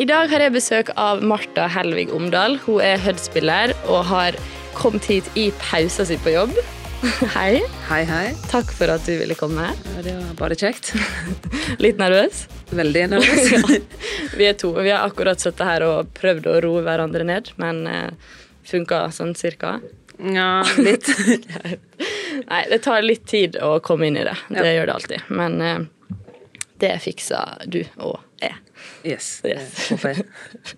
I dag har jeg besøk av Marta Helvig Omdal. Hun er Hud-spiller og har kommet hit i pausa si på jobb. Hei. Hei, hei. Takk for at du ville komme. Ja, det var bare kjekt. Litt nervøs? Veldig nervøs. ja. Vi er to. Vi har akkurat sittet her og prøvd å roe hverandre ned, men eh, funka sånn cirka. Ja, litt. Nei, det tar litt tid å komme inn i det. Det Ja. gjør det alltid. Men eh, det fikser du og. Yes. Yes. jeg.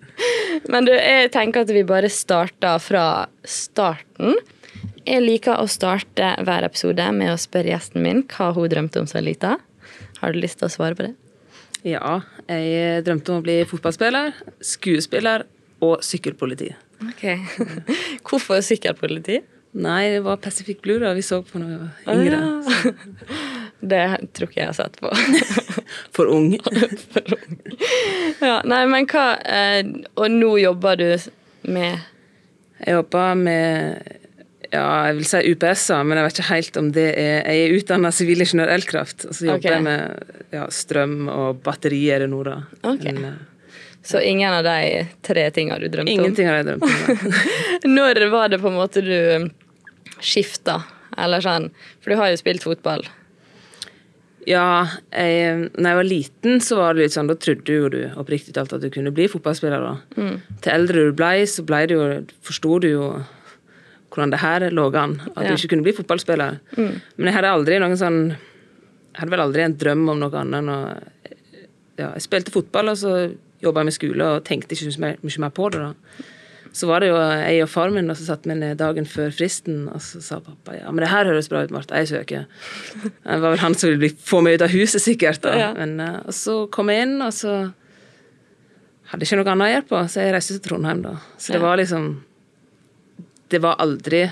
Men du, jeg tenker at vi bare starter fra starten. Jeg liker å starte hver episode med å spørre gjesten min hva hun drømte om som lita. Har du lyst til å svare på det? Ja, jeg drømte om å bli fotballspiller, skuespiller og sykkelpoliti. Ok. Hvorfor sykkelpoliti? Nei, det var Pacific Blue da vi så på da vi var yngre. Ah, Det tror ikke jeg har sett på. For ung. ja, nei, men hva eh, Og nå jobber du med Jeg jobber med ja, jeg vil si UPS-er, men jeg vet ikke helt om det er Jeg er utdanna sivilingeniør elkraft, og så jobber okay. jeg med ja, strøm og batterier nå, da. Okay. Men, eh, Så ingen av de tre tingene du drømte ingenting har jeg drømt om. om? Når var det på en måte du skifta? Eller sånn For du har jo spilt fotball. Ja, jeg, når jeg var liten, så var det litt sånn, da trodde jo du oppriktig talt at du kunne bli fotballspiller. da. Til eldre du ble, så ble det jo, forsto du jo hvordan det her lå an. At Ja. du ikke kunne bli fotballspiller. Men jeg hadde aldri noen sånn Jeg hadde vel aldri en drøm om noe annet enn å ja, Jeg spilte fotball, og så jobba jeg med skole og tenkte ikke så mye mer på det. da. Så var det jo jeg og far min og så satt vi ned dagen før fristen, og så sa pappa ja, men det her høres bra ut, Marte, jeg søker. Det var vel han som ville bli- få meg ut av huset, sikkert. da. Ja. Men, eh, og så kom jeg inn, og så hadde ikke noe annet å gjøre på, så jeg reiste til Trondheim, da. Så det var liksom Det var aldri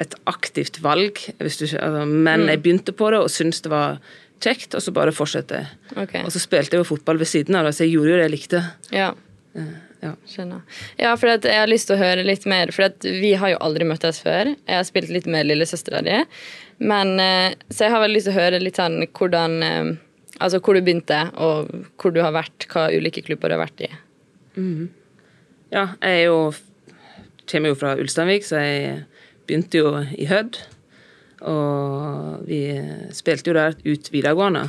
et aktivt valg, du, altså, men Mm. jeg begynte på det og syntes det var kjekt, og så bare fortsatte jeg. Okay. Og så spilte jeg jo fotball ved siden av det, så jeg gjorde jo det jeg likte. Ja. Ja. Skjønner. Ja, for at jeg har lyst til å høre litt mer, for at vi har jo aldri møttes før. Jeg har spilt litt med lillesøstera di. Men, eh, så jeg har veldig lyst til å høre litt sånn hvordan eh, Altså hvor du begynte, og hvor du har vært, hva ulike klubber du har vært i. Ja, jeg er jo kommer jo fra Ulsteinvik, så jeg begynte jo i Hødd. Og vi spilte jo der ut videregående.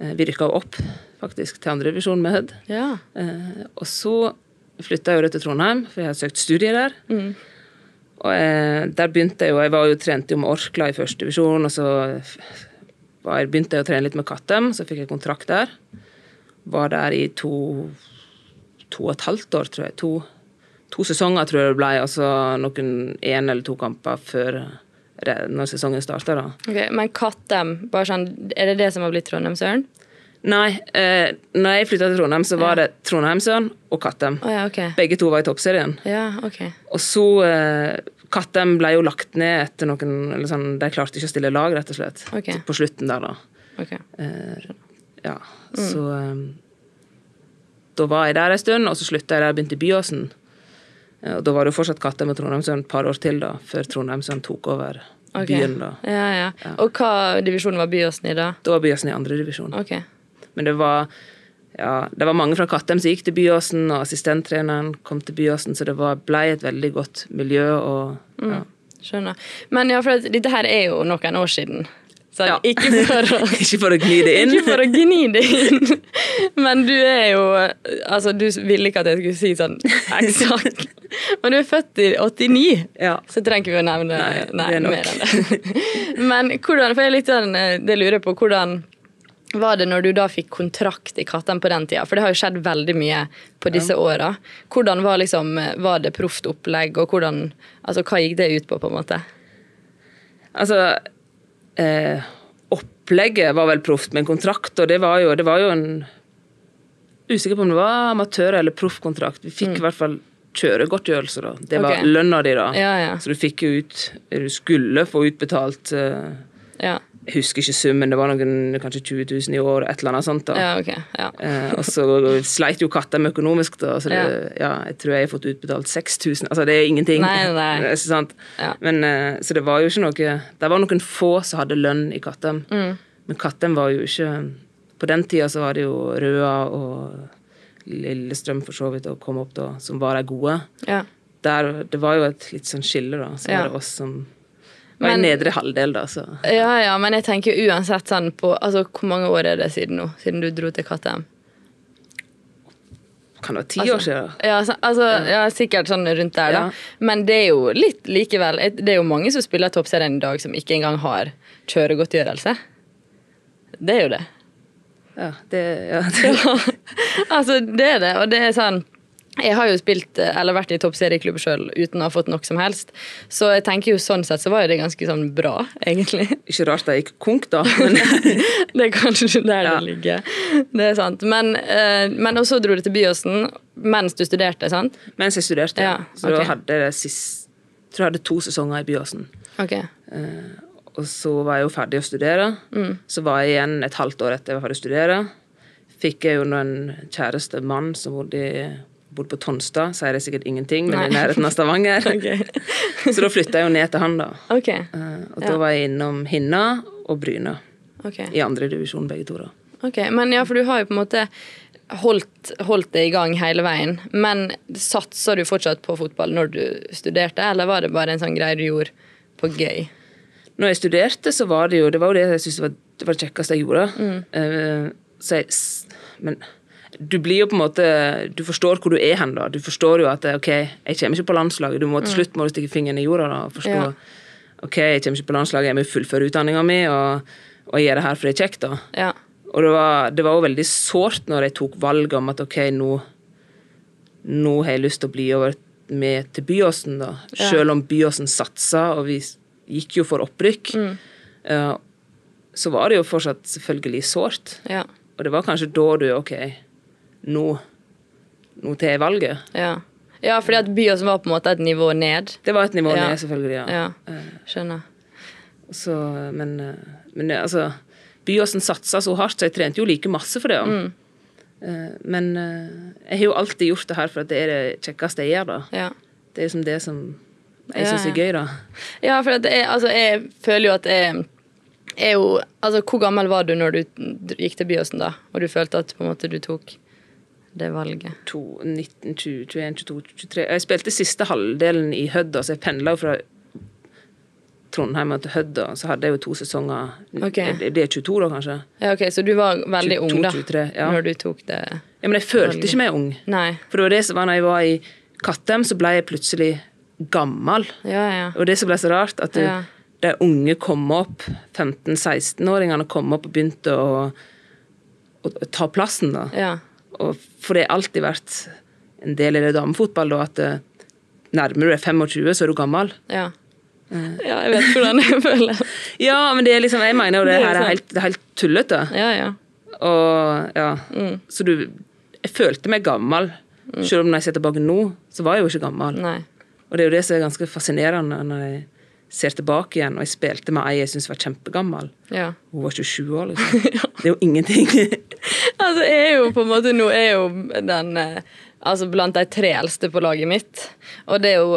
Eh, Vi rykka opp, faktisk, til andredivisjon med Hødd. Ja. Eh, Og så flytta jeg jo til Trondheim, for jeg hadde søkt studier der. Mm. Og eh, der begynte jeg jo Jeg var jo trent jo med Orkla i første divisjon, og så jeg, begynte jeg å trene litt med Kattem, så fikk jeg kontrakt der. Var der i to to og et halvt år, tror jeg. To, to sesonger, tror jeg det ble, og så noen én eller to kamper før når sesongen starta, da. Ok, Men Kattem, bare sånn, er det det som har blitt Trondheimsøren? Nei, eh, når jeg flytta til Trondheim, så var det Trondheimsøren og Kattem. Oh, ja, okay. Begge to var i toppserien. Ja, ok. Og så eh, Kattem ble jo lagt ned etter noen eller sånn, De klarte ikke å stille lag, rett og slett. Okay. På slutten der, da. Eh, ja, så eh, Da var jeg der en stund, og så slutta jeg der og begynte i Byåsen. Eh, og da var det jo fortsatt Kattem og Trondheimsøren et par år til, da, før Trondheimsøren tok over byen. da. Ja, ja. Og hva divisjonen var Byåsen i da? Da var Byåsen i andre divisjon. Men det var ja, det var mange fra Kattem som gikk til Byåsen, og assistenttreneren kom til Byåsen, så det var, ble et veldig godt miljø. og ja. Skjønner. Men ja, for dette her er jo noen år siden. Så Ja. ikke for å Ikke for å gni det inn. Ikke for å gni det inn, men du er jo Altså, du ville ikke at jeg skulle si sånn eksakt. Men du er født i 89, Ja. så trenger vi å nevne Nei, nei, det er mer enn det. Men hvordan, for jeg litt sånn, eh, det lurer på, hvordan var det når du da fikk kontrakt i Kattem på den tida? For det har jo skjedd veldig mye på disse åra. Hvordan var liksom, var det proft opplegg, og hvordan, altså hva gikk det ut på, på en måte? Altså eh, Opplegget var vel proft, men kontrakt og det var jo, det var jo en Usikker på om det var amatør- eller proffkontrakt. Vi fikk i hvert fall kjøregodtgjørelse, da. Det var okay. lønna di, da. Ja, ja. Så du fikk jo ut Du skulle få utbetalt eh, Ja, Jeg husker ikke summen, det var noen kanskje 20 000 i år, et eller annet sånt. da. ja okay, Ja. Eh, og så sleit jo katta med økonomisk, da. Så det, ja. jeg tror jeg har fått utbetalt 6000. Altså, det er ingenting. Nei, nei. Det er. Men, eh, så det var jo ikke noe Det var noen få som hadde lønn i Kattem. Mm. Men Kattem var jo ikke På den tida så var det jo Røa og Lillestrøm for så vidt, og kom opp da, som var de gode. Ja. Der, det var jo et litt sånn skille, da. Så var det oss som Men- i nedre halvdel, da, så ja, ja, men jeg tenker uansett sånn på Altså, hvor mange år er det siden nå? Siden du dro til KTM? Kan det være ti Altså, år siden? Ja, så, altså, ja, sikkert sånn rundt der, da. Ja. Men det er jo litt likevel Det er jo mange som spiller toppserien i dag, som ikke engang har kjøregodtgjørelse. Det er jo det. Ja, det, ja, det altså, det er det, og det er sånn jeg har jo spilt, eh, eller vært i toppserieklubb sjøl uten å ha fått noe som helst. Så jeg tenker jo sånn sett så var jo det ganske sånn bra, egentlig. Ikke rart de gikk konk, da. Men Det er kanskje der Ja. det ligger. Det er sant. Men, eh, men også dro du til Byåsen mens du studerte, sant? mens jeg studerte, Ja, så okay. da hadde jeg sist, tror jeg hadde to sesonger i Byåsen. Ok. Og så var jeg jo ferdig å studere. Mm. Så var jeg igjen et halvt år etter jeg var ferdig å studere. Fikk jeg jo en kjæreste mann som bodde, i, bodde på Tonstad. Sier det sikkert ingenting, men i nærheten av Stavanger. Så da flytta jeg jo ned til han, da. Okay. Eh, Og Ja. da var jeg innom Hinna og Bryna. Okay. I andre divisjon, begge to, da. Ok, Men ja, for du har jo på en måte holdt, holdt det i gang hele veien. Men satsa du fortsatt på fotball når du studerte, eller var det bare en sånn greie du gjorde på gøy? Når jeg studerte, så var det jo det var jo det jeg syntes var det var det kjekkeste jeg gjorde. Mm. Uh, så jeg, men du blir jo på en måte Du forstår hvor du er hen, da. Du forstår jo at ok, jeg kommer ikke på landslaget. Du må til slutt må du stikke fingeren i jorda da, og forstå Mm. Ja. ok, jeg kommer ikke på landslaget, jeg må fullføre utdanninga mi, og, og jeg gjør det her for det er kjekt, da. Ja. Og det var, det var jo veldig sårt når jeg tok valget om at ok, nå, nå har jeg lyst til å bli over med til Byåsen, da. Ja. Selv om Byåsen satsa, og vi gikk jo for opprykk, Mm. uh, så var det jo fortsatt selvfølgelig sårt. Ja. Og det var kanskje da du Ok, nå, nå til valget. Ja, ja fordi at Byåsen var på en måte et nivå ned. Det var et nivå Ja. ned, selvfølgelig, ja. Ja, Eh, skjønner. Så, men, eh, men altså Byåsen satsa så hardt, så jeg trente jo like masse for det. Mm. Eh, Men eh, jeg har jo alltid gjort det her for at det er det kjekkeste jeg gjør. da. Ja. Det er liksom det som jeg syns er gøy, da. Ja, for jeg, altså, jeg føler jo at jeg er jo Altså, hvor gammel var du når du gikk til Byåsen, da? Og du følte at på en måte du tok det valget? 2, 19, 20, 21, 22, 23 Jeg spilte siste halvdelen i Hødda, så jeg pendla fra Trondheim til Hødda. så hadde jeg jo to sesonger. okay. Det det er 22, da, kanskje? Ja, ok, Så du var veldig 22, ung, da? 23, ja. Når du tok det Ja, Men jeg følte ikke meg ung. Nei. For det var det som var når jeg var i Kattem, så ble jeg plutselig gammel. Ja, ja. Og det som ble så rart, at du, Ja. de unge kom opp, 15-16-åringene kom opp og begynte å, å ta plassen, da. Ja. Og for det har alltid vært en del i det damefotball, da, at eh, nærmer du deg 25, så er du gammel. Ja. ja, jeg vet hvordan jeg føler. Ja, men det er liksom, jeg mener jo det, er her er helt, det er helt tullete. Ja, ja. Og ja, Mm. så du Jeg følte meg gammel. Selv om når jeg ser tilbake nå, så var jeg jo ikke gammel. Nei. Og det er jo det som er ganske fascinerende når jeg ser tilbake igjen, og jeg spilte med ei jeg syntes var kjempegammel. Ja. Hun var 27 år, liksom. Det er jo ingenting. Altså, jeg er jo på en måte Nå er jo den eh, Altså blant de tre eldste på laget mitt. Og det er jo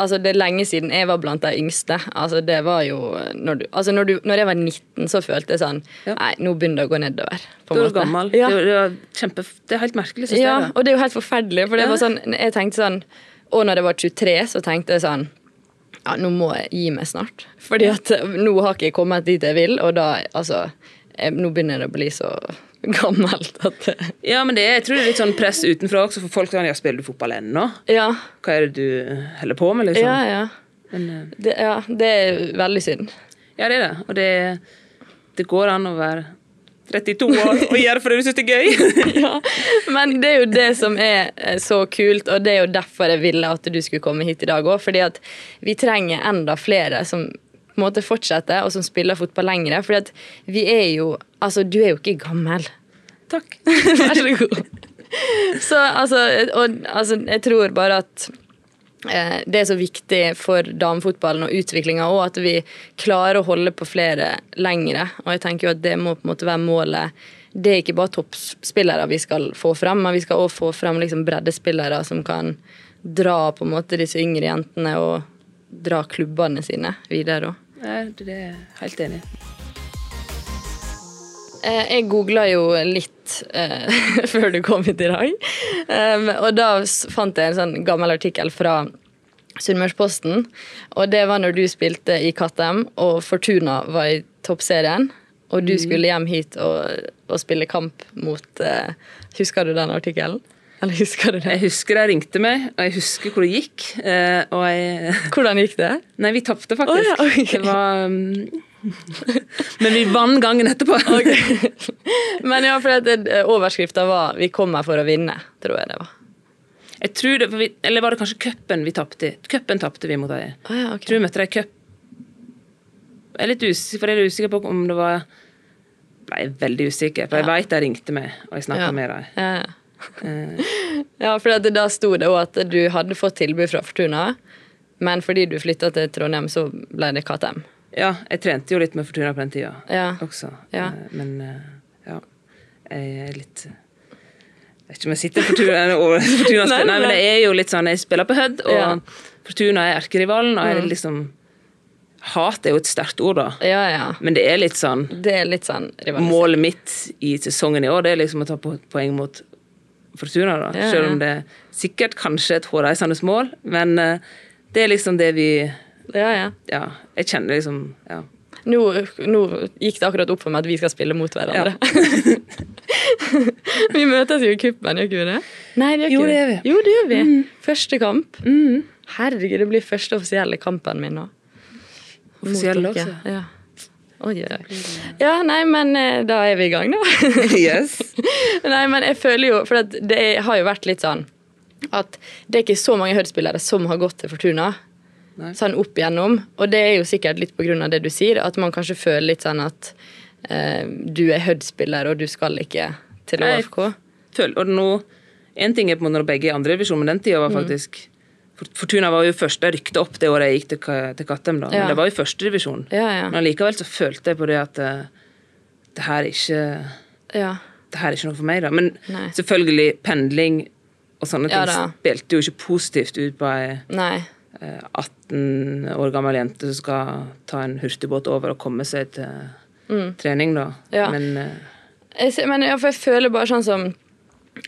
Altså, det er lenge siden jeg var blant de yngste. Altså, det var jo Når, du, altså, når, du, når jeg var 19, så følte jeg sånn Ja. Nei, nå begynner det å gå nedover. På du er gammel. Ja. Det, er- det, kjempe, det er helt merkelig, syns ja, jeg. Ja, og det er jo helt forferdelig. For det Ja. var sånn, jeg tenkte sånn Og når jeg var 23, så tenkte jeg sånn Ja, nå må jeg gi meg snart. Fordi at eh, nå har ikke jeg kommet dit jeg vil, og da Altså, jeg, nå begynner det å bli så gammelt at eh, Ja, men det er, jeg tror det er litt sånn press utenfra også, for folk sånn Ja, spiller du fotball ennå? Ja. Hva er det du holder på med, liksom? Ja, ja. Men, eh, Det, ja, det er veldig synd. ja, det er det. Og det, det går an å være 32 år og gjøre fordi du syns det er gøy. ja. Men det er jo det som er eh, så kult, og det er jo derfor jeg ville at du skulle komme hit i dag òg. Fordi at vi trenger enda flere som på en måte fortsetter, og som spiller fotball lengre. Fordi at vi er jo Altså, du er jo ikke gammel. Takk. Vær så god. Så altså, og, altså Jeg tror bare at det er så viktig for damefotballen og utviklinga òg, at vi klarer å holde på flere lengre. Og jeg tenker jo at det må på en måte være målet. Det er ikke bare toppspillere vi skal få fram, men vi skal òg få fram liksom breddespillere som kan dra på en måte disse yngre jentene og dra klubbene sine videre òg. Det er helt enig i. Eh, Jeg googla jo litt eh, før du kom hit i dag. Um, og da fant jeg en sånn gammel artikkel fra Sunnmørsposten. Og det var når du spilte i Kattem, og Fortuna var i toppserien. Og du skulle hjem hit og, og spille kamp mot eh, Husker du den artikkelen? Eller husker du det? Jeg husker jeg ringte meg, og jeg husker hvor det gikk. eh, jeg Hvordan gikk det? Nei, vi tapte faktisk. Oh, ja, okay. Det var um, Men vi vant gangen etterpå. Men ja, for overskrifta var 'Vi kommer for å vinne', tror jeg det var. Jeg tror det, vi, Eller var det kanskje cupen vi tapte i? Cupen tapte vi mot dem. Ah, ja, okay. Tror vi møtte dem i cup. Jeg er litt usikker, for jeg er usikker på om det var Ble veldig usikker, for jeg Ja. vet de ringte meg, og jeg snakka Ja. med dem. Ja, ja. Eh, Ja, for da sto det òg at du hadde fått tilbud fra Fortuna, men fordi du flytta til Trondheim, så ble det KTM. Ja, jeg trente jo litt med Fortuna på den tida Ja. også. Ja. Eh, Men eh, ja, jeg er litt Jeg vet ikke om jeg sitter i Fortuna og Fortuna Nei, spiller. Nei, men det jeg er jo litt sånn Jeg spiller på Hødd, og Ja. Fortuna er erkerivalen, og jeg Mm. er liksom Hat er jo et sterkt ord, da. Ja, ja. Men det er litt sånn Det er litt sånn. Målet mitt i sesongen i år det er liksom å ta poeng mot Fortuna. da. Ja, Selv om det er sikkert kanskje et hårreisende mål. Men eh, det er liksom det vi Ja, ja. Ja, jeg kjenner liksom Ja. Nå, nå gikk det akkurat opp for meg at vi skal spille mot hverandre. vi møtes jo i cupen, gjør ikke vi det? Nei, det gjør Jo, det vi. Jo, det gjør vi. Første kamp. Mm. Herregud, det blir første offisielle kampen min nå. Offisielle også. Ja. Oi, oi, oi. Ja, nei, men eh, da er vi i gang, da. Yes. Nei, men jeg føler jo For det har jo vært litt sånn at det er ikke så mange Hødd-spillere som har gått til Fortuna. Nei. Sånn opp igjennom. Og det er jo sikkert litt av det du sier, at man kanskje føler litt sånn at eh, du er Hødd-spiller, og du skal ikke til AFK. ÅFK. Føl, og nå, En ting er på en måte når begge er i andre divisjon, men den tida Mm. var faktisk mm. Fortuna var jo første jeg rykte opp det året jeg gikk til, til Kattem. da, Ja. Men det var jo førstedivisjon. Ja, ja. Men likevel så følte jeg på det at eh, det her er ikke ja. det her er ikke noe for meg, da. Men Nei. selvfølgelig, pendling og sånne ting spilte jo ikke positivt ut på ei 18 år gammel jente som skal ta en hurtigbåt over og komme seg til trening, da. Mm. Ja. Men eh, Jeg, ser- men ja, jeg føler bare sånn som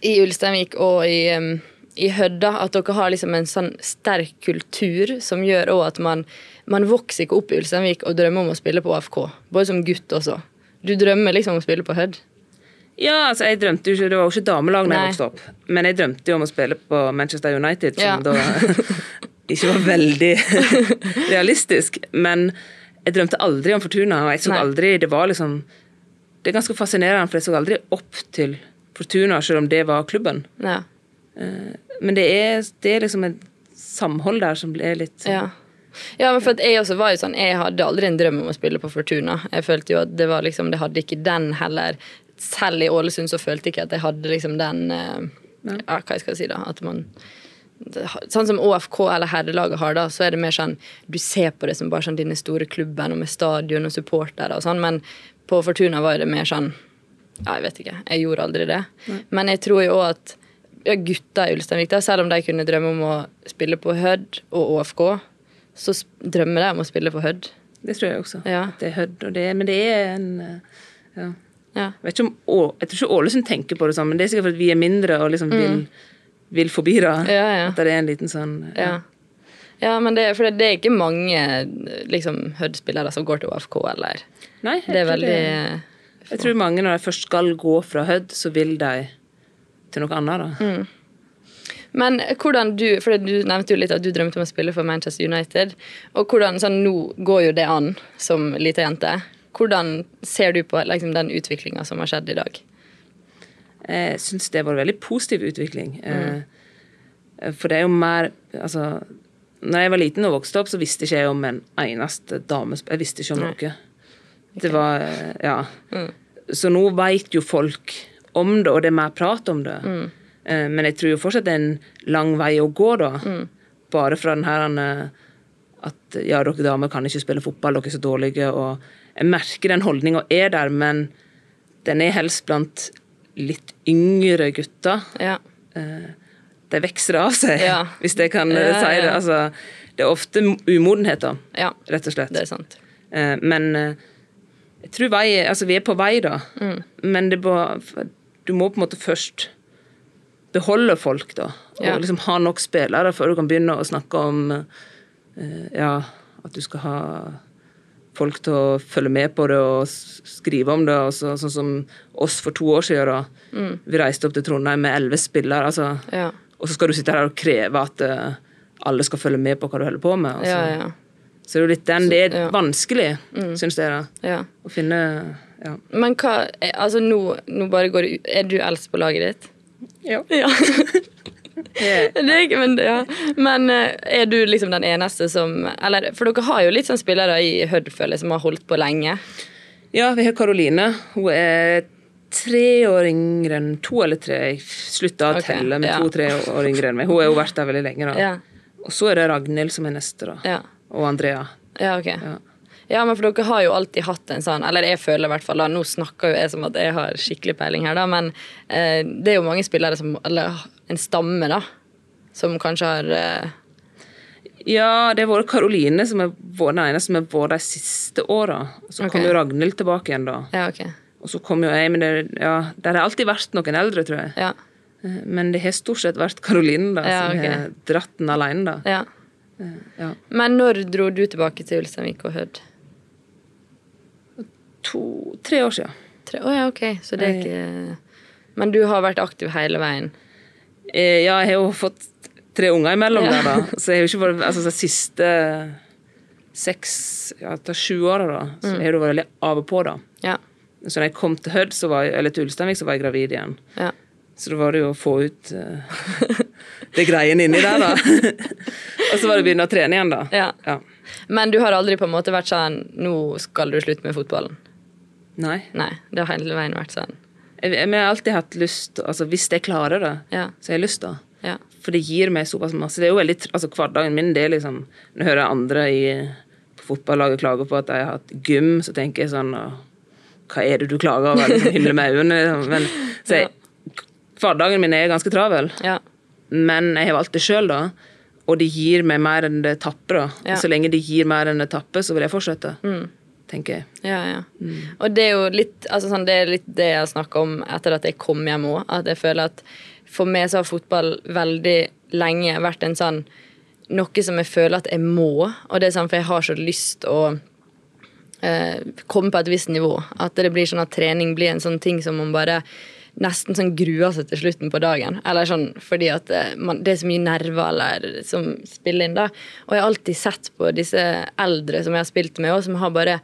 i Ulsteinvik og i, um, i Hødda, at dere har liksom en sånn sterk kultur som gjør òg at man, man vokser ikke opp i Ulsteinvik og drømmer om å spille på AFK. Både som gutt også. Du drømmer liksom om å spille på Hødd. ja, altså, jeg drømte jo ikke Det var jo ikke damelag da jeg vokste opp, men jeg drømte jo om å spille på Manchester United, som Ja. da ikke var veldig realistisk. Men jeg drømte aldri om Fortuna, og jeg så Nei. aldri Det var liksom Det er ganske fascinerende, for jeg så aldri opp til Fortuna, selv om det var klubben. Ja. Men det er, det er liksom et samhold der som er litt Ja. ja, men for jeg også var jo sånn Jeg hadde aldri en drøm om å spille på Fortuna. Jeg følte jo at det var liksom Det hadde ikke den heller. Selv i Ålesund så følte jeg ikke at jeg hadde liksom den eh, Ja, hva jeg skal si, da. At man Sånn som ÅFK eller herrelaget har, da, så er det mer sånn Du ser på det som bare sånn dine store klubben og med stadion og supportere og sånn, men på Fortuna var det mer sånn Ja, jeg vet ikke. Jeg gjorde aldri det. Men jeg tror jo òg at ja, gutta i Ulsteinvik, da, selv om de kunne drømme om å spille på Hødd og ÅFK, så drømmer de om å spille på Hødd. Det tror jeg også. Ja. At det er Hødd, og det, men det er en eh, ja. Ja. Jeg, om, Å- jeg tror ikke Ålesund tenker på det sånn, men det er sikkert fordi vi er mindre og liksom vil, vil forbi det. Mm. Ja, ja. At det er en liten sånn Ja. ja, men det, for det, det er ikke mange liksom, Hødd-spillere som går til OFK, eller Nei, jeg Det er veldig Jeg tror mange når de først skal gå fra Hødd, så vil de til noe annet, da. Mm. Men hvordan du For du nevnte jo litt at du drømte om å spille for Manchester United. Og hvordan, sånn, Nå går jo det an som lita jente. Hvordan ser du på liksom, den utviklinga som har skjedd i dag? Jeg syns det var en veldig positiv utvikling. Mm. Eh, For det er jo mer Altså, når jeg var liten og vokste opp, så visste ikke jeg om en eneste dame Jeg visste ikke om noe. Det var eh, Ja. Mm. Så nå veit jo folk om det, og det er mer prat om det. Mm. Eh, Men jeg tror jo fortsatt det er en lang vei å gå, da. Mm. Bare fra den her eh, at ja, dere damer kan ikke spille fotball, dere er så dårlige. Og jeg merker den holdninga er der, men den er helst blant litt yngre gutter. Ja. De vokser av seg, Ja. hvis jeg kan eh, Ja, si det. Altså, det er ofte umodenhet, ja. rett og slett. Det er sant. Eh, Men eh, jeg tror vei, altså vi er på vei, da. Mm. Men det, må, du må på en måte først beholde folk, da. Og liksom ha nok spillere før du kan begynne å snakke om eh, ja, at du skal ha folk til å følge med på det og skrive om det. Så, sånn som oss for to år siden. da. Vi reiste opp til Trondheim med elleve spillere. altså, Ja. Og så skal du sitte her og kreve at uh, alle skal følge med på hva du holder på med. Altså. Ja, ja. Så det er jo litt den, det er ja. vanskelig, syns jeg, da, ja. å finne ja. Men hva eh, Altså, nå, nå bare går du Er du eldst på laget ditt? Ja. Ja. Ikke, men, ja. men eh, er du liksom den eneste som Eller, for dere har jo litt sånn spillere i Hødd, som har holdt på lenge. Ja, vi har Karoline. Hun er tre år yngre enn to eller tre. Jeg slutta å okay, telle med ja. to-tre år yngre enn meg. Hun har jo vært der veldig lenge. da. Ja. Og så er det Ragnhild som er neste, da. Ja, Og Andrea. ja ok. Ja. Ja, men for dere har jo alltid hatt en sånn Eller jeg føler i hvert fall da, Nå snakker jo jeg som at jeg har skikkelig peiling her, da, men eh, det er jo mange spillere som Eller en stamme, da. Som kanskje har eh, Ja, det har vært Karoline som er den ene som har vært de siste åra. Så okay. kom jo Ragnhild tilbake igjen, da. Ja, okay. Og så kom jo jeg, men det, ja, der har alltid vært noen eldre, tror jeg. Ja. Eh, Men det har stort sett vært Karoline da, som okay. har dratt den alene. da. ja. Ja. Men når dro du tilbake til Ulsteinvik og Hødd? To, tre år siden. Tre- oh, ja, ok. Så det er ikke Men du har vært aktiv hele veien? Eh, Ja, jeg har jo fått tre unger imellom Ja. der, da. Så jeg har jo ikke vært Altså, de siste seks, ja, til sju åra, da, så så har jo vært veldig av og på, da. Ja. Så når jeg kom til Hødd, så var jeg, eller til Ulsteinvik, så var jeg gravid igjen. ja. Så da var det jo å få ut uh, det greiene inni der, da. og så var det å begynne å trene igjen, da. Ja. Ja. Men du har aldri på en måte vært sånn Nå skal du slutte med fotballen. Nei. Nei. Det har hele veien vært sånn. Jeg har alltid hatt lyst Altså, hvis jeg klarer det, Ja. så har jeg lyst, da. Ja. For det gir meg såpass masse. Det er jo veldig, altså Hverdagen min, det er liksom Når jeg hører andre i, på fotballaget klage på at de har hatt gym, så tenker jeg sånn «Åh, Hva er det du klager over? Liksom, hyller med øynene. Liksom. Men, så jeg, hverdagen min er ganske travel, Ja. men jeg har valgt det sjøl, da. Og det gir meg mer enn det tapper. da. Ja. Så lenge det gir mer enn det tapper, så vil jeg fortsette. Tenker jeg. Ja, ja. Og det er jo litt, altså sånn, det litt det jeg har snakka om etter at jeg kom hjem òg. At jeg føler at for meg så har fotball veldig lenge vært en sånn noe som jeg føler at jeg må. Og det er sånn, for jeg har så lyst å eh, komme på et visst nivå. At det blir sånn at trening blir en sånn ting som man bare nesten sånn gruer seg til slutten på dagen. Eller sånn fordi at eh, man, det er så mye nerver eller, som spiller inn da. Og jeg har alltid sett på disse eldre som jeg har spilt med, og som har bare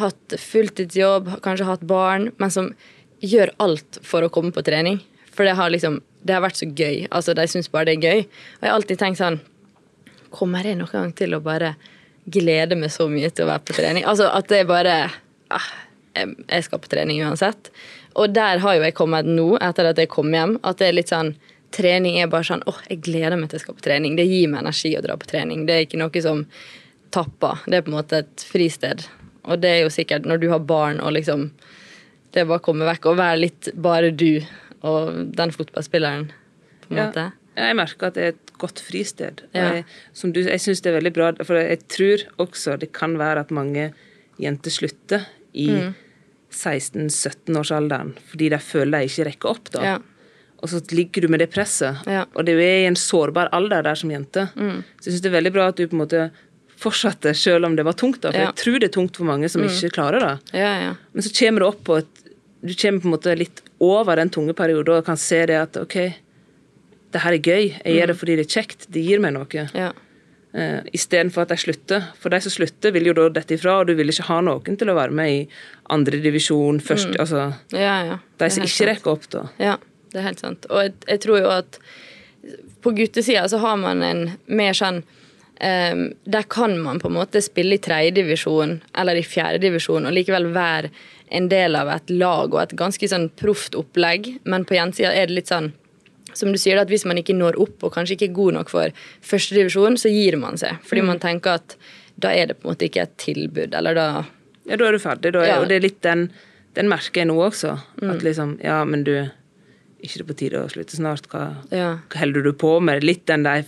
hatt fulltidsjobb, kanskje hatt barn, men som gjør alt for å komme på trening. For det har liksom det har vært så gøy. Altså, De syns bare det er gøy. Og jeg har alltid tenkt sånn Kommer jeg noen gang til å bare glede meg så mye til å være på trening? Altså at det er bare ah, jeg, skal på trening uansett. Og der har jo jeg kommet nå, etter at jeg kom hjem, at det er litt sånn Trening er bare sånn åh, jeg gleder meg til jeg skal på trening. Det gir meg energi å dra på trening. Det er ikke noe som tapper. Det er på en måte et fristed. Og det er jo sikkert når du har barn og liksom Det er bare å komme vekk og være litt bare du og den fotballspilleren, på en måte. Ja, jeg merker at det er et godt fristed. Ja. Jeg, som du, jeg syns det er veldig bra, for jeg tror også det kan være at mange jenter slutter i Mm. 16-17-årsalderen fordi de føler de ikke rekker opp. da. Ja. Og så ligger du med det presset. Ja. Mm. Og det er i en sårbar alder der som jente. Så jeg syns det er veldig bra at du på en måte fortsatte selv om det var tungt. da, For Ja. Mm. jeg tror det er tungt for mange som ikke klarer det. Ja, ja. Men så kommer du opp på et Du kommer på en måte litt over den tunge perioden og kan se det at OK, det her er gøy. Jeg gjør det fordi det er kjekt. Det gir meg noe. ja. Uh, Istedenfor at de slutter. For de som slutter, vil jo da dette ifra, og du vil ikke ha noen til å være med i andredivisjon først. Altså, ja, ja. de som ikke sant. rekker opp, da. Ja, det er helt sant. Og jeg, jeg tror jo at på guttesida så har man en mer sånn ehm, Der kan man på en måte spille i tredjedivisjon eller i fjerdedivisjon og likevel være en del av et lag og et ganske sånn proft opplegg, men på gjensida er det litt sånn som du sier, at hvis man ikke når opp og kanskje ikke er god nok for førstedivisjon, så gir man seg. Fordi man tenker at da er det på en måte ikke et tilbud, eller da Ja, da er du ferdig. Da Ja. Og det er litt den Den merker jeg nå også. At liksom Ja, men du ikke det på tide å slutte snart? Hva, Ja. hva holder du på med? Litt den der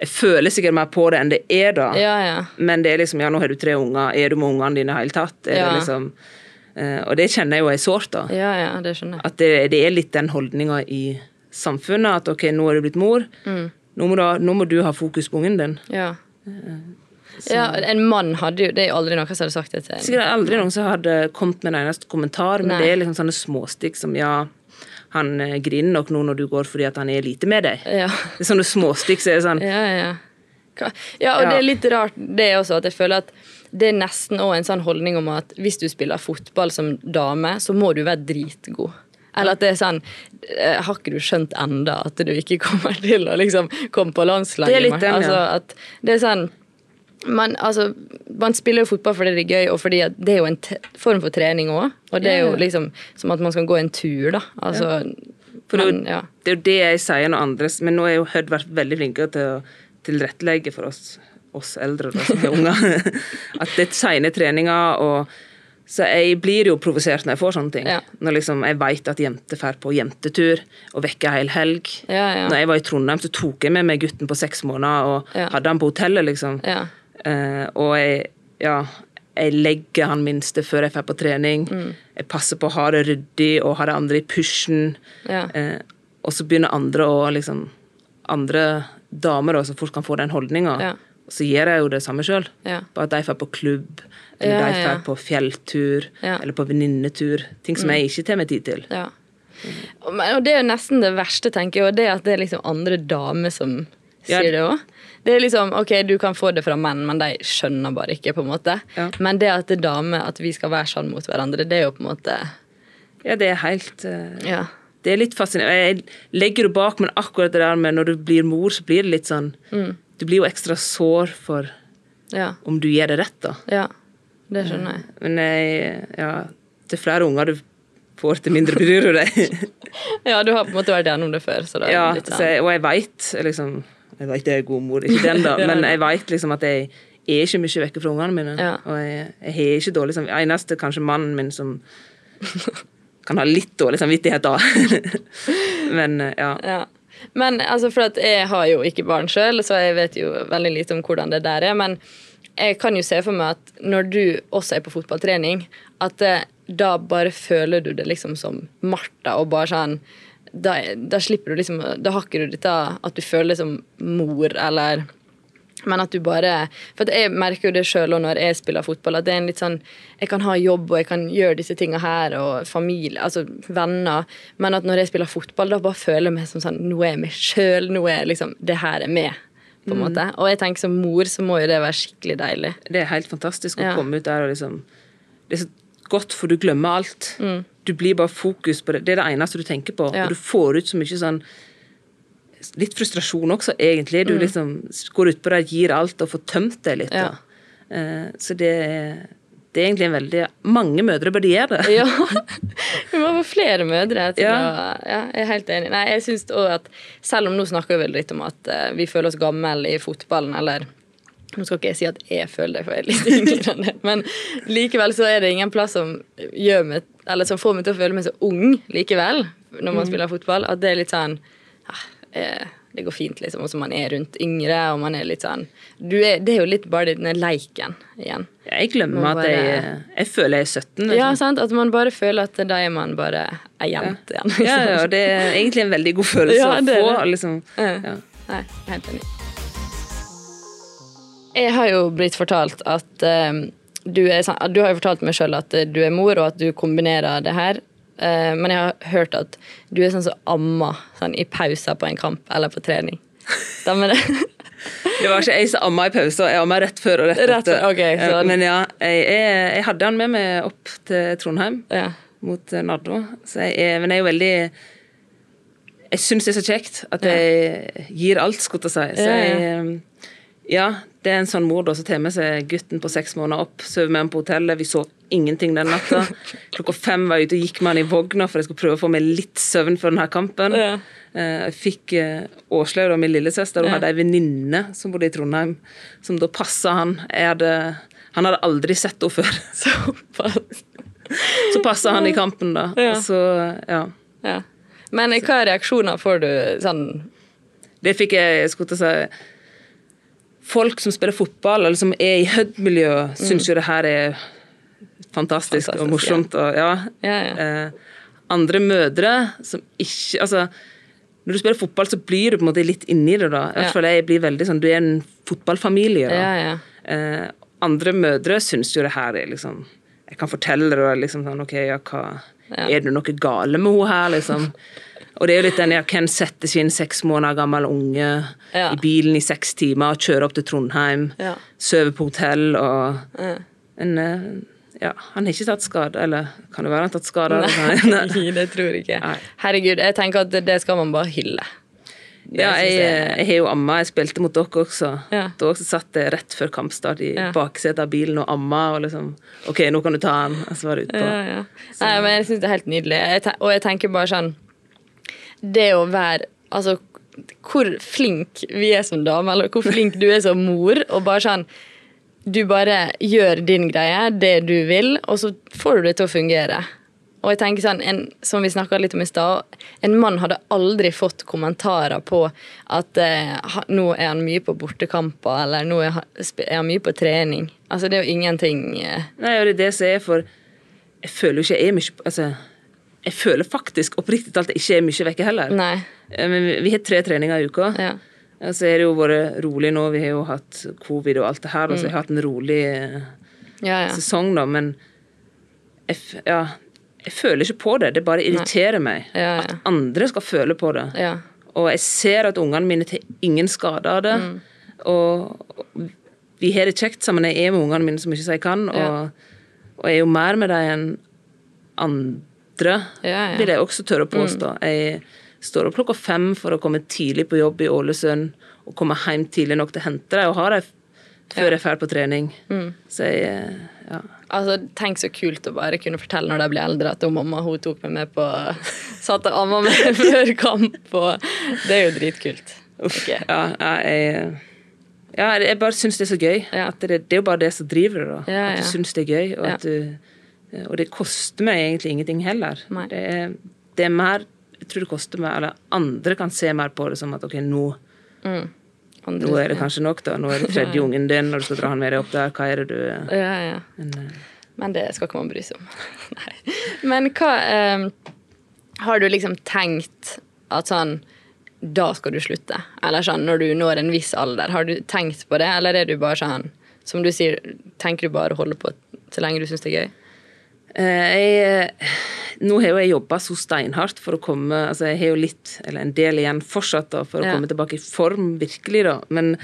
Jeg føler sikkert mer på det enn det er, da. Ja, ja. Men det er liksom Ja, nå har du tre unger. Er du med ungene dine i det hele tatt? Er Ja. det liksom Eh, og det kjenner jeg jo er sårt, da. Ja, ja, det skjønner jeg. At det, det er litt den holdninga i samfunnet at ok, nå er du blitt mor, Mm. nå, må du, ha- nå må du ha fokus på ungen din. Ja. ja, en mann hadde jo Det er jo aldri noen som hadde sagt det til en Sikkert aldri noen som hadde kommet med en eneste kommentar, men Nei. det er liksom sånne småstikk som ja, han eh, griner nok nå når du går fordi at han er lite med deg. Ja. Det er sånne småstikk som er sånn Ja, ja. Ja, og det er litt rart det også, at jeg føler at det er nesten òg en sånn holdning om at hvis du spiller fotball som dame, så må du være dritgod. Eller at det er sånn eh, Har ikke du skjønt enda at du ikke kommer til å liksom komme på landslaget? Det er litt den, ja. altså, at det er sånn man, altså, man spiller jo fotball fordi det er gøy, og fordi det er jo en form for trening òg. Og det er jo liksom som at man skal gå en tur, da. Altså, For det, det er jo det jeg sier når andre Men nå er jo Hødd vært veldig flinke til å tilrettelegge for oss, oss eldre da, som er unger. At det er sene treninger og Så jeg blir jo provosert når jeg får sånne ting. Ja. Når liksom jeg vet at jenter drar på jentetur og vekker hel helg. Ja, ja. Når jeg var i Trondheim, så tok jeg med meg gutten på seks måneder og hadde han på hotellet, liksom. Eh, og jeg, ja, jeg legger han minste før jeg drar på trening. Mm. Jeg passer på å ha det ryddig og ha det andre i pushen. Ja. Eh, og så begynner andre å liksom Andre damer da, som fort kan få den holdninga. Ja. Og så gjør jeg jo det samme sjøl. Ja. Bare at de drar på klubb, eller de drar på fjelltur, eller på venninnetur. Ting som jeg ikke tar meg tid til. Ja. Og, det er jo nesten det verste, tenker jeg, og det at det er liksom andre damer som sier det òg. Det er liksom, ok, Du kan få det fra menn, men de skjønner bare ikke. på en måte. Ja. Men det at det er damer, at vi skal være sånn mot hverandre, det er jo på en måte Ja, det er helt uh, Ja. Det er litt fascinerende. Jeg legger det bak, men akkurat det der med når du blir mor, så blir det litt sånn Mm. Du blir jo ekstra sår for Ja. om du gjør det rett, da. ja. Det skjønner jeg. Men jeg, ja, til flere unger du får, til mindre bryr du deg. Ja, du har på en måte vært gjennom det før. så da er ja, så jeg, og jeg veit liksom Jeg vet jeg er god mor, ikke den, da, men jeg veit liksom at jeg er ikke mye vekke fra ungene mine. Ja. Og jeg, jeg har ikke dårlig samvittighet. Eneste kanskje mannen min som kan ha litt dårlig samvittighet da. men eh, ja. Ja. Men altså, for at jeg har jo ikke barn sjøl, så jeg vet jo veldig lite om hvordan det der er. Men jeg kan jo se for meg at når du også er på fotballtrening, at eh, da bare føler du det liksom som Martha, og bare sånn da, da slipper du liksom Da hakker du dette at du føler deg som mor, eller men at du bare For jeg merker jo det sjøl når jeg spiller fotball, at det er en litt sånn Jeg kan ha jobb, og jeg kan gjøre disse tinga her, og familie, altså venner, men at når jeg spiller fotball, da bare føler jeg meg som sånn Nå er jeg meg sjøl, nå er liksom Det her er med, på en måte. Og jeg tenker som mor så må jo det være skikkelig deilig. Det er helt fantastisk å Ja. komme ut der og liksom Det er så godt, for du glemmer alt. Mm. Du blir bare fokus på det. Det er det eneste du tenker på. Ja. Og du får ut så mye sånn Litt frustrasjon også, egentlig. Mm. Du liksom går utpå det, gir alt og får tømt det litt. Ja. Eh, Så det er, det er egentlig en veldig Mange mødre burde gjøre det. Ja. Vi må få flere mødre til Ja. å Ja, jeg er helt enig. Nei, jeg synes også at Selv om nå snakker vi vel litt om at eh, vi føler oss gamle i fotballen, eller nå skal ikke jeg si at jeg føler det, for jeg er litt yngre enn det, men likevel så er det ingen plass som meg Eller som får meg til å føle meg så ung likevel, når man spiller fotball, at det er litt sånn ah, eh, det går fint, liksom. Og så man er rundt yngre, og man er litt sånn du er, Det er jo litt bare den leiken igjen. Jeg glemmer Må at bare- jeg, jeg føler jeg er 17. Liksom. Ja, sant? At man bare føler at da er man bare ei jente igjen. Ja, ja, og det er egentlig en veldig god følelse Ja, å få. Liksom. Ja. Ja. Nei, helt enig. Jeg har jo blitt fortalt at eh, du, er, du har jo fortalt meg sjøl at eh, du er mor, og at du kombinerer det her. Uh, men jeg har hørt at du er sånn som ammer sånn, i pauser på en kamp eller på trening. Stemmer det? Det var ikke jeg som amma i pausa, jeg amma rett før og rett Rett etter. før, ok, så- Men ja, jeg, jeg, jeg hadde han med meg opp til Trondheim ja. mot eh, Nardo. Så jeg men jeg er jo veldig Jeg syns det er så kjekt at jeg gir alt, skulle jeg si. Så jeg, eh, ja, det er en sånn mor da som tar med seg gutten på seks måneder opp, sover med ham på hotellet. Vi så ingenting den natta. Klokka fem var jeg ute og gikk med han i vogna for jeg skulle prøve å få meg litt søvn før denne kampen. Ja. Eh, Jeg fikk eh, Åslaug, min lillesøster, hun Ja. hadde ei venninne som bodde i Trondheim, som da passa han. Hadde, han hadde aldri sett henne før. Såpass. Så passa han i kampen, da. Ja. Så, ja. Ja. Men hva reaksjoner får du sånn Det fikk jeg, jeg skulle til å si Folk som spiller fotball, eller som er i Hødd-miljøet, syns jo det her er fantastisk, Fantastisk, og morsomt. Og, ja. Ja, ja. Eh, andre mødre som ikke Altså, når du spiller fotball, så blir du på en måte litt inni det, da. I hvert fall jeg blir veldig sånn Du er en fotballfamilie, da. Ja, ja. Eh, andre mødre syns jo det her er liksom Jeg kan fortelle det liksom sånn OK, ja, hva Ja. Er det noe gale med henne her, liksom? Og det er jo litt den ja, Hvem setter sin seks måneder gammel unge Ja. i bilen i seks timer og kjører opp til Trondheim, Ja. sover på hotell og Ja. en, eh, Ja, han har ikke tatt skade, eller kan det være han har tatt skade? Nei. Nei, det tror jeg ikke. Nei. Herregud, jeg tenker at det skal man bare hylle. Det Ja, jeg, jeg har jo amma. Jeg spilte mot dere også. Ja. Da også satt jeg rett før kampstart i Ja. baksetet av bilen og amma og liksom OK, nå kan du ta han. Og så var det utpå. Ja, ja. Nei, men jeg syns det er helt nydelig. Jeg og jeg tenker bare sånn Det å være Altså, hvor flink vi er som dame, eller hvor flink du er som mor, og bare sånn Du bare gjør din greie, det du vil, og så får du det til å fungere. Og jeg tenker sånn, en, Som vi litt om i sted, en mann hadde aldri fått kommentarer på at eh, nå er han mye på bortekamper, eller nå er han, er han mye på trening. Altså, det er jo ingenting eh, Nei, og det er det som er for Jeg føler jo ikke jeg er mye Altså, jeg føler faktisk oppriktig talt ikke er mye vekke heller. Nei. Eh, Men vi, vi har tre treninger i uka. Ja. Så har det jo vært rolig nå. Vi har jo hatt covid og alt det her, og så har jeg hatt en rolig eh, Ja, ja. sesong, da, men jeg, ja, jeg føler ikke på det. Det bare irriterer meg Ja, ja. at andre skal føle på det. Ja. Og jeg ser at ungene mine tar ingen skade av det. Mm. Og og vi har det kjekt sammen. Jeg er med ungene mine så mye som jeg kan. Og, og jeg er jo mer med dem enn andre, Ja, ja. vil jeg også tørre å påstå. Jeg står opp klokka fem for å komme tidlig på jobb i Ålesund, og komme hjem tidlig nok til å hente deg og ha deg før jeg drar på trening. Mm. Så jeg ja. Altså, Tenk så kult å bare kunne fortelle når de blir eldre at mamma hun tok meg med på Satt og amma meg før kamp. Og det er jo dritkult. Uff. Ok. Ja, jeg, ja, jeg bare syns det er så gøy. Ja. At det, det er jo bare det som driver det. da. At du syns det er gøy. Og, at du, og det koster meg egentlig ingenting heller. Det er, det er mer Jeg tror det koster meg, eller andre kan se mer på det som at ok, nå, Mm. Andre- nå er det kanskje nok, da. Nå er det tredje ungen din, og du skal dra han med deg opp der. Hva er det du Ja, ja. Men, eh, Men det skal ikke man bry seg om. Nei. Men hva um, Har du liksom tenkt at sånn Da skal du slutte? Eller sånn når du når en viss alder. Har du tenkt på det, eller er du bare sånn Som du sier, tenker du bare å holde på så lenge du syns det er gøy? Eh, jeg, nå har jo jeg jobba så steinhardt for å komme altså Jeg har jo litt, eller en del igjen fortsatt, da, for å Ja. komme tilbake i form, virkelig, da. Men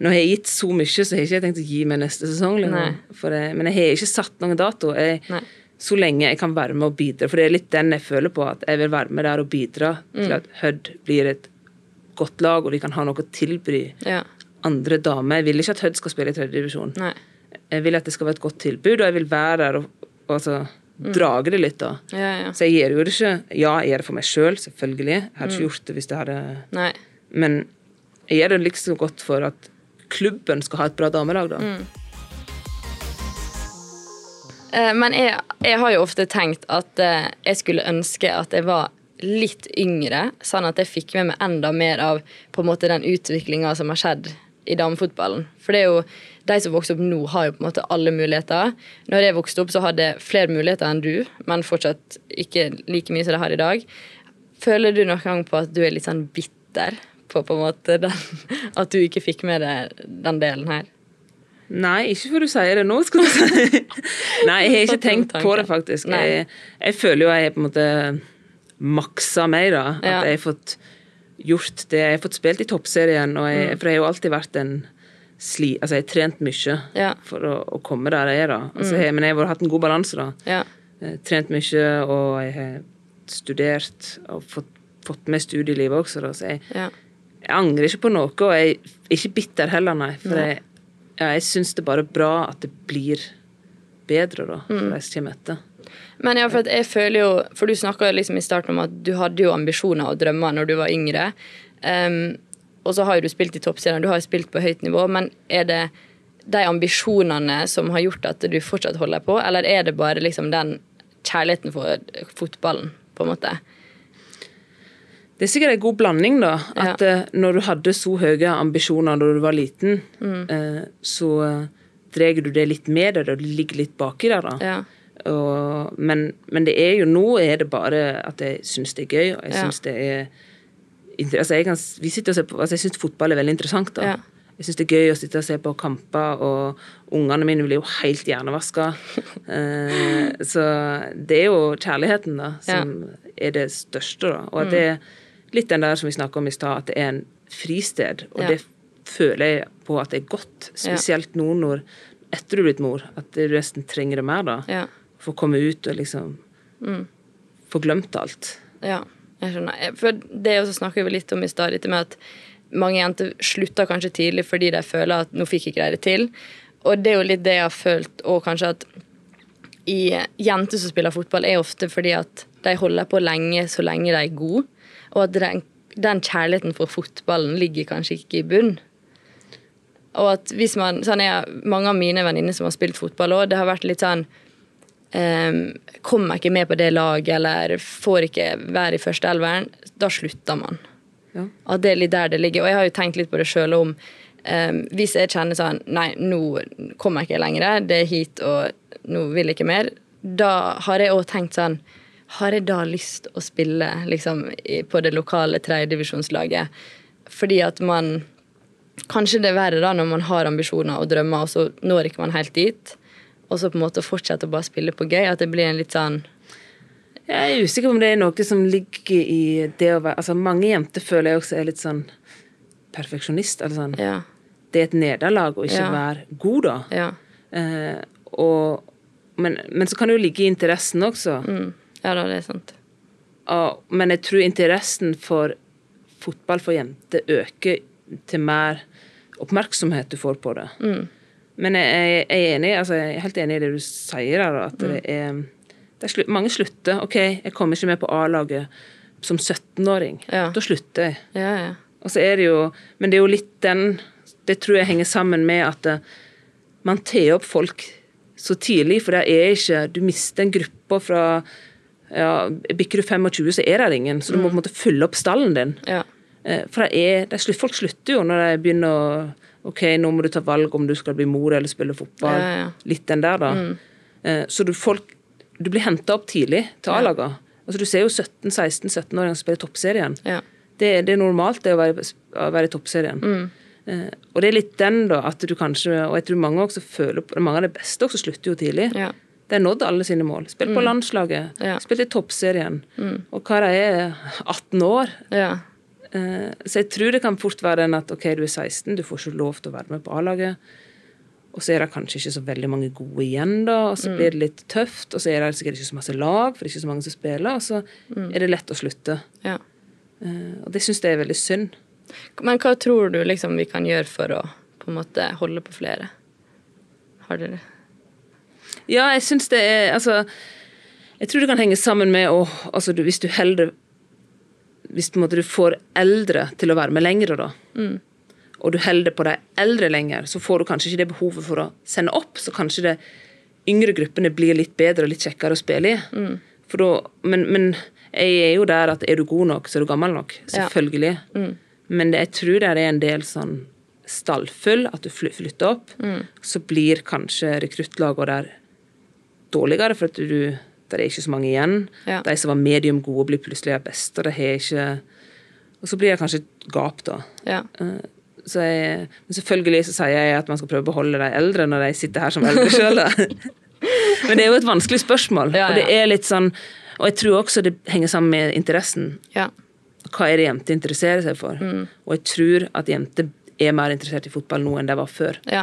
når jeg har gitt så mye, så har jeg ikke tenkt å gi meg neste sesong. Jeg, men jeg har ikke satt noen dato. Jeg, Nei. så lenge jeg kan være med og bidra. For det er litt den jeg føler på, at jeg vil være med der og bidra Mm. til at Hødd blir et godt lag, og vi kan ha noe å tilby Ja. andre damer. Jeg vil ikke at Hødd skal spille i tredjedivisjon. Jeg vil at det skal være et godt tilbud, og jeg vil være der og, og så drager det litt, da. Ja, ja. Så jeg gjør jo det ikke Ja, jeg gjør det for meg sjøl, selv, selvfølgelig. Jeg hadde ikke gjort det hvis det hadde Nei. Men jeg gjør det liksom godt for at klubben skal ha et bra damelag, da. Mm. Men jeg, jeg har jo ofte tenkt at eh, jeg skulle ønske at jeg var litt yngre, sånn at jeg fikk med meg enda mer av på en måte den utviklinga som har skjedd i damefotballen. For det er jo de som vokser opp nå, har jo på en måte alle muligheter. Når jeg vokste opp, så hadde jeg flere muligheter enn du, men fortsatt ikke like mye som jeg har i dag. Føler du noen gang på at du er litt sånn bitter på på en måte den, at du ikke fikk med deg den delen her? Nei, ikke før du sier det nå, skal du si. Nei, jeg har ikke tenkt på det, faktisk. Jeg, jeg føler jo jeg har på en måte maksa meg, da. At jeg har fått gjort det. Jeg har fått spilt i toppserien, og Mm. jeg, for jeg har jo alltid vært en sli... Altså, jeg har trent mye Ja. for å, å komme der jeg er, da. Altså, jeg, men jeg har hatt en god balanse, da. Ja. Eh, Trent mye, og jeg har studert og fått, fått med studielivet også, da. Så jeg, ja. jeg angrer ikke på noe, og jeg er ikke bitter heller, nei. For Nei. jeg, ja, jeg syns det er bare bra at det blir bedre, da, for de som kommer etter. Men ja, for jeg føler jo For du snakka liksom i starten om at du hadde jo ambisjoner og drømmer når du var yngre. Um, og så har jo du spilt i toppserien, du har jo spilt på høyt nivå. Men er det de ambisjonene som har gjort at du fortsatt holder på, eller er det bare liksom den kjærligheten for fotballen, på en måte? Det er sikkert en god blanding, da. At ja. når du hadde så høye ambisjoner da du var liten, Mm. eh, så eh, drar du det litt med deg, og det ligger litt baki der. da. Ja. Og, men, men det er jo nå er det bare at jeg syns det er gøy, og jeg Ja. det er altså jeg, kan, vi sitter og ser på, altså jeg syns fotball er veldig interessant. da. Ja. Jeg syns det er gøy å sitte og se på kamper, og ungene mine blir jo helt hjernevaska. eh, så det er jo kjærligheten da, som er det største. da. Og at det er litt den der som vi snakka om i stad, at det er en fristed. Og Ja. det føler jeg på at det er godt, spesielt nå når etter du er blitt mor, at du nesten trenger det mer. da. Få komme ut og liksom få glemt alt. Ja, jeg skjønner. For det også snakker vi litt om i stad, dette med at mange jenter slutter kanskje tidlig fordi de føler at nå fikk jeg ikke de det til. Og det er jo litt det jeg har følt, og kanskje at i jenter som spiller fotball, er ofte fordi at de holder på lenge så lenge de er gode, og at den, den kjærligheten for fotballen ligger kanskje ikke i bunn. Og at hvis man, sånn er Mange av mine venninner som har spilt fotball òg, det har vært litt sånn um, Kommer ikke med på det laget, eller får ikke være i første elveren, da slutter man. Ja. At det er litt der det ligger. Og jeg har jo tenkt litt på det sjøl om um, Hvis jeg kjenner sånn Nei, nå kommer jeg ikke lenger, det er hit, og nå vil jeg ikke mer. Da har jeg òg tenkt sånn Har jeg da lyst å spille liksom, på det lokale tredjedivisjonslaget? Fordi at man Kanskje det er verre da når man har ambisjoner og drømmer, og så når ikke man helt dit. Og så på en måte fortsette å bare spille på gøy. At det blir en litt sånn Jeg er usikker om det er noe som ligger i det å være Altså, mange jenter føler jeg også er litt sånn perfeksjonist. Eller sånn Ja. Det er et nederlag å ikke Ja. være god, da. Ja. Eh, og, men, men så kan det jo ligge i interessen også. Mm. Ja da, det er sant. Og, men jeg tror interessen for fotball for jenter øker til mer oppmerksomhet du får på det. Men jeg, er enig, altså jeg er helt enig i det du sier der, at det er, det er slu, mange slutter. OK, jeg kommer ikke med på A-laget som 17-åring. Ja. Da slutter jeg. Ja, ja. Og så er det jo Men det er jo litt den Det tror jeg henger sammen med at eh, man tar opp folk så tidlig, for det er ikke Du mister en gruppe fra ja, Bikker du 25, så er det ingen. Så du må på en måte fylle opp stallen din. ja. Eh, For det er, det er slutt, folk slutter jo når de begynner å OK, nå må du ta valg om du skal bli mor eller spille fotball. Ja, ja. Litt den der, da. Eh, Så du, folk, du blir henta opp tidlig til A-laga. Altså, du ser jo 17-16-17-åringer spille i toppserien. ja. Det, det er normalt det å være, å være i toppserien. Eh, og det er litt den, da, at du kanskje Og jeg tror mange også føler på Mange av de beste også slutter jo tidlig. Ja. De har nådd alle sine mål. Spilt på landslaget, Ja. spilt i toppserien. Og hva de er 18 år. ja. Eh, så jeg tror det kan fort være den at OK, du er 16, du får ikke lov til å være med på A-laget. Og så er det kanskje ikke så veldig mange gode igjen, da, og så blir det litt tøft. Og så er det sikkert ikke så masse lag, for det er ikke så mange som spiller, og så er det lett å slutte. ja. Eh, og det syns jeg er veldig synd. Men hva tror du liksom vi kan gjøre for å på en måte holde på flere? Har dere Ja, jeg syns det er Altså, jeg tror det kan henge sammen med å Altså, du, hvis du heller Hvis du får eldre til å være med lenger, da, og du holder på de eldre lenger, så får du kanskje ikke det behovet for å sende opp, så kanskje de yngre gruppene blir litt bedre og litt kjekkere å spille i. For da, men, men jeg er jo der at er du god nok, så er du gammel nok. Ja. Selvfølgelig. Men det, jeg tror det er en del sånn stallfull, at du flytter opp. Så blir kanskje rekruttlaget der dårligere, for at du, der er ikke så mange igjen. Ja. De som var medium gode, blir plutselig de beste. og det har ikke... Og så blir det kanskje et gap, da. Ja. Eh, Så jeg, men selvfølgelig så sier jeg at man skal prøve å beholde de eldre når de sitter her som eldre sjøl. Men det er jo et vanskelig spørsmål. Ja, Og det er litt sånn Og jeg tror også det henger sammen med interessen. ja. Hva er det jenter interesserer seg for? Mm. Og jeg tror at jenter er mer interessert i fotball nå enn de var før. Ja,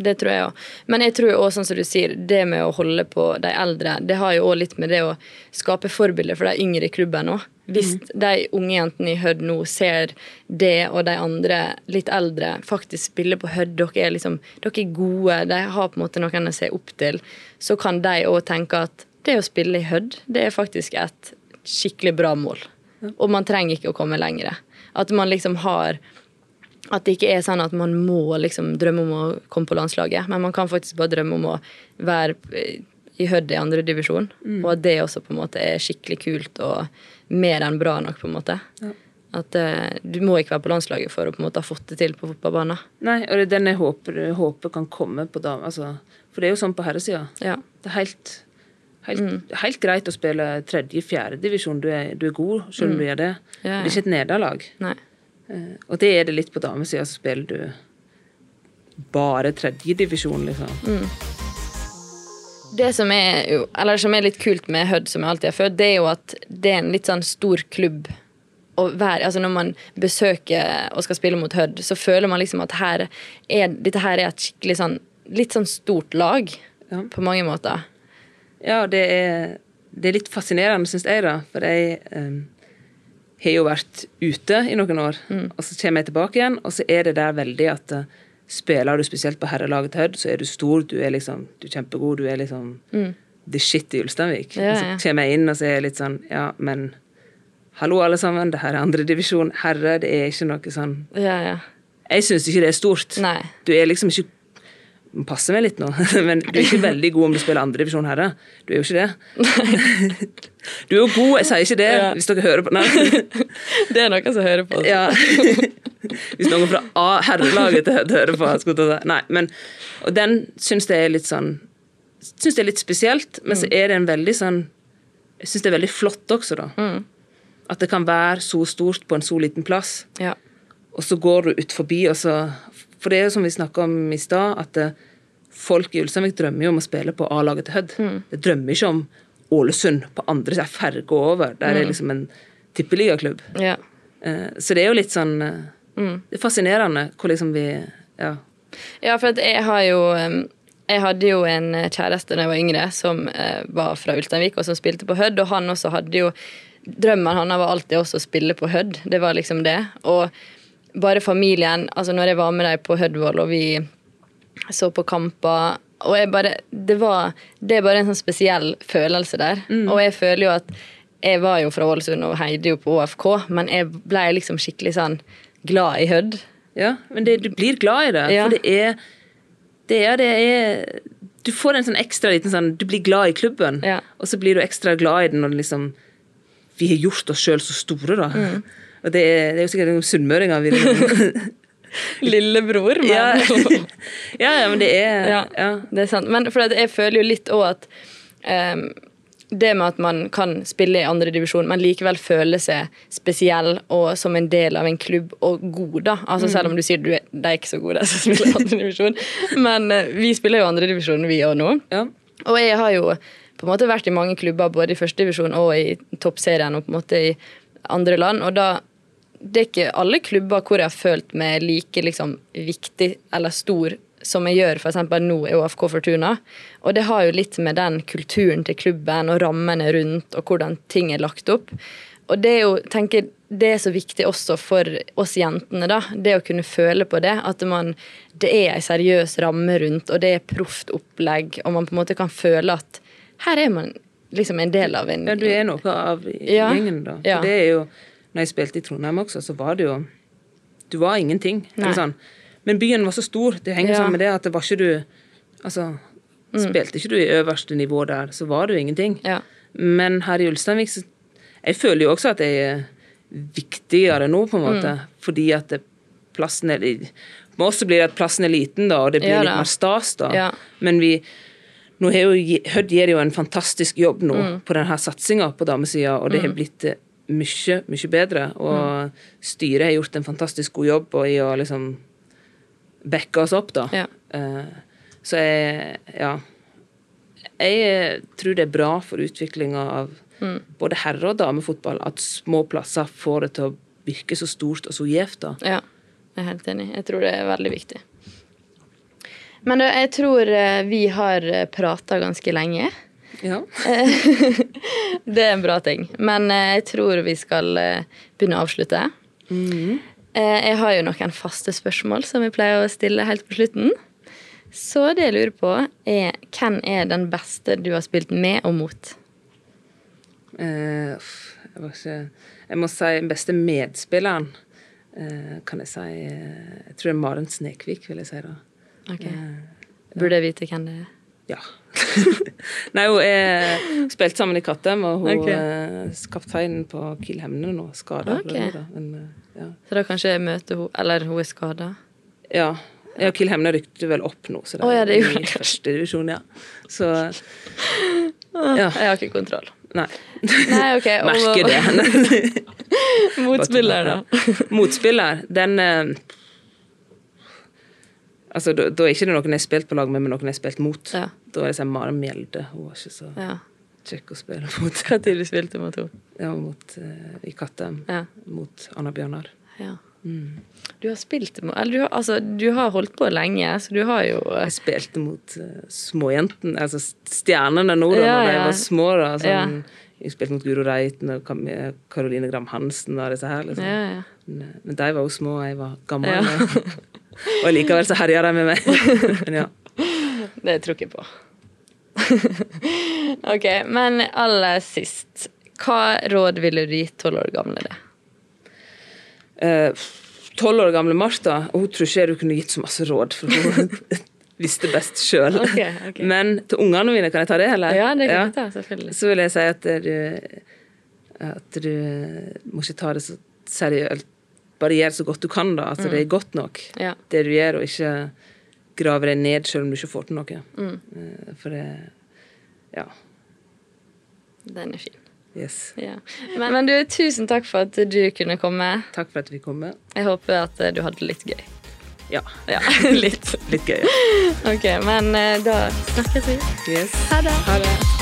det tror jeg òg. Men jeg tror også, sånn som du sier, det med å holde på de eldre, det har jo òg litt med det å skape forbilder for de yngre i klubben òg. Hvis de unge jentene i Hødd nå ser det, og de andre litt eldre faktisk spiller på Hødd, dere er liksom, dere er gode, de har på en måte noen å se opp til, så kan de òg tenke at det å spille i Hødd, det er faktisk et skikkelig bra mål. Og man trenger ikke å komme lenger. At man liksom har at det ikke er sånn at man må liksom drømme om å komme på landslaget, men man kan faktisk bare drømme om å være eh, i Hødd i andredivisjon. Og at det også på en måte er skikkelig kult og mer enn bra nok, på en måte. At uh, Du må ikke være på landslaget for å på en måte ha fått det til på fotballbanen. Nei, og det er den jeg håper, håper kan komme på dame... Altså, for det er jo sånn på herresida. Ja. Det er helt, helt, helt greit å spille tredje-fjerdedivisjon. Du, er- du er god selv om du gjør det. Ja, ja. Det er ikke et nederlag. Nei. Eh, Og det er det litt på damesida, så spiller du bare tredjedivisjon, liksom. Det som er, jo, som er litt kult med Hødd, som jeg alltid har født, det er jo at det er en litt sånn stor klubb. være, altså Når man besøker og skal spille mot Hødd, så føler man liksom at her er, dette her er et skikkelig sånn litt sånn stort lag. Ja. På mange måter. Ja, det er, det er litt fascinerende, syns jeg, da. For jeg em, har jo vært ute i noen år, og så kommer jeg tilbake igjen, og så er det der veldig at eh, spiller du spesielt på herrelaget til Hødd, så er du stor, du er liksom du er kjempegod, du er liksom the shit i Ulsteinvik. Ja, Og så kommer jeg inn og så er jeg litt sånn Ja, men hallo, alle sammen, det her er andredivisjon. Herre, det er ikke noe sånn Ja, ja. Jeg syns ikke det er stort. Nei. Du er liksom ikke Passe meg litt nå, men du er ikke veldig god om du spiller andredivisjon herre. Du er jo ikke det. Du er jo god, jeg sier ikke det, Ja. hvis dere hører på Nei. Det er noen som hører på. Ja. Hvis noen fra A herrelaget hører på. skulle. Nei, men, og den syns jeg er litt sånn Syns det er litt spesielt, men så er det en veldig sånn Jeg syns det er veldig flott også, da. At det kan være så stort på en så liten plass. Ja. Og så går du ut forbi, og så For det er jo som vi snakka om i stad, at eh, folk i Ulsteinvik drømmer jo om å spille på A-laget til Hødd. De drømmer ikke om Ålesund på andre siden, ferge over. Der er liksom en tippeligaklubb. ja. Eh, Så det er jo litt sånn eh, Det er fascinerende hvor liksom vi Ja. Ja, for jeg har jo Jeg hadde jo en kjæreste da jeg var yngre, som var fra Ulsteinvik og som spilte på Hødd, og han også hadde jo Drømmen hans var alltid også å spille på Hødd. Det var liksom det. Og bare familien Altså, når jeg var med dem på Hødvoll, og vi så på kamper og jeg bare, det, var, det er bare en sånn spesiell følelse der. Og jeg føler jo at jeg var jo fra Ålesund og heide jo på ÅFK, men jeg ble liksom skikkelig sånn glad i Hødd. ja men det, du blir glad i det. Ja. For det er det er, det er Du får en sånn ekstra liten sånn Du blir glad i klubben, Ja. og så blir du ekstra glad i den når liksom Vi har gjort oss sjøl så store, da. Mm. Og det er, det er jo sikkert noen sunnmøringer vi Lillebror, men ja. ja, ja, men det er Ja, ja. det er sant. Men for jeg føler jo litt òg at um, det med at man kan spille i andredivisjon, men likevel føle seg spesiell og som en del av en klubb og god, da. Altså Selv om du sier du er, de er ikke så gode, som spiller i andredivisjon. Men eh, vi spiller jo andredivisjon, vi òg nå. ja. Og jeg har jo på en måte vært i mange klubber, både i førstedivisjon og i toppserien og på en måte i andre land. Og da det er ikke alle klubber hvor jeg har følt meg like liksom, viktig eller stor som jeg gjør f.eks. nå i OFK Fortuna. Og det har jo litt med den kulturen til klubben og rammene rundt og hvordan ting er lagt opp. Og det er jo, tenker det er så viktig også for oss jentene, da. Det å kunne føle på det. At man, det er ei seriøs ramme rundt, og det er proft opplegg, og man på en måte kan føle at her er man liksom en del av en ja, du er noe av gjengen, da. For det er jo Når jeg spilte i Trondheim også, så var det jo Du var ingenting. Eller sånn. Men byen var så stor. Det henger Ja. Mm. sammen med det at det var ikke du Altså, spilte ikke du i øverste nivå der, så var du ingenting. Ja. Men her i Ulsteinvik så Jeg føler jo også at jeg er viktigere nå, på en måte. Mm. Fordi at det, plassen er Med oss blir det at plassen er liten, da, og det blir Ja, litt mer stas, da. Ja. Men vi nå har jo Hødd gjør jo en fantastisk jobb nå Mm. på denne satsinga på damesida, og det har blitt eh, mye, mye bedre. Og Mm. styret har gjort en fantastisk god jobb i å liksom backe oss opp, da. Ja. Uh, Så jeg Ja. Jeg eh, tror det er bra for utviklinga av Mm. både herre- og damefotball at små plasser får det til å virke så stort og så gjevt, da. Ja, jeg er helt enig. Jeg tror det er veldig viktig. Men jeg tror eh, vi har prata ganske lenge. Ja. Det er en bra ting. Men eh, jeg tror vi skal eh, begynne å avslutte. Mm. Eh, Jeg har jo noen faste spørsmål som jeg pleier å stille helt på slutten. Så det jeg lurer på, er hvem er den beste du har spilt med og mot? Jeg, var ikke, jeg må si den beste medspilleren. Kan jeg si Jeg tror det er Maren Snekvik, vil jeg si da. Okay. Burde jeg vite hvem det er? Ja. Nei, hun er spilt sammen i Kattem, og hun okay. er kapteinen på Kiel Hemne nå, skada. Okay. Eh, ja. Så da kanskje jeg møter hun Eller hun er skada. ja. Ja, Kiel Hemne rykte vel opp nå, så det Å, ja, det er i første divisjon, ja. Så ja. Jeg har ikke kontroll. Nei. Nei, ok. Merker det. Motspiller, da. Motspiller, den eh, Altså, da, da er ikke det noen jeg har spilt på lag med, men noen jeg har spilt mot. Ja. Da var det sånn Maren Mjelde. Hun var ikke så ja. kjekk å spille mot. Du spilte mot henne? Ja, mot uh, i Kattem. Ja. Mot Anna Bjørnar. ja. Mm. Du har spilt mot Eller du har, altså, du har holdt på lenge, så du har jo Jeg spilte mot uh, småjentene, altså stjernene nå, da Ja, når jeg var små. da, sånn. Jeg spilte mot Guro Reiten og Karoline Gram Hansen og disse her. liksom. Ja, ja. Men, eh, men de var jo små, og jeg var gammel. Og likevel så herja de med meg. men ja. Det tror jeg på. ok, men aller sist. Hva råd ville du gitt tolv år gamle deg? Eh, Tolv år gamle Martha hun tror ikke jeg du kunne gitt så masse råd, for hun visste best sjøl. Okay, okay. Men til ungene mine, kan jeg ta det, eller? Ja, det kan jeg ta, selvfølgelig. Så vil jeg si at du At du må ikke ta det så seriøst. Bare gjør så godt du kan, da. At det er godt nok, Ja. det du gjør, og ikke grave deg ned selv om du ikke får til noe. Mm. Eh, For det Ja. Den er fin. Yes. Ja. Men, men du, tusen takk for at du kunne komme. Takk for at vi kom med. Jeg håper at eh, du hadde det litt gøy. Ja. Ja, litt. Litt gøy. ja. Ok, men eh, da snakkes vi. Yes. Ha det. Ha det.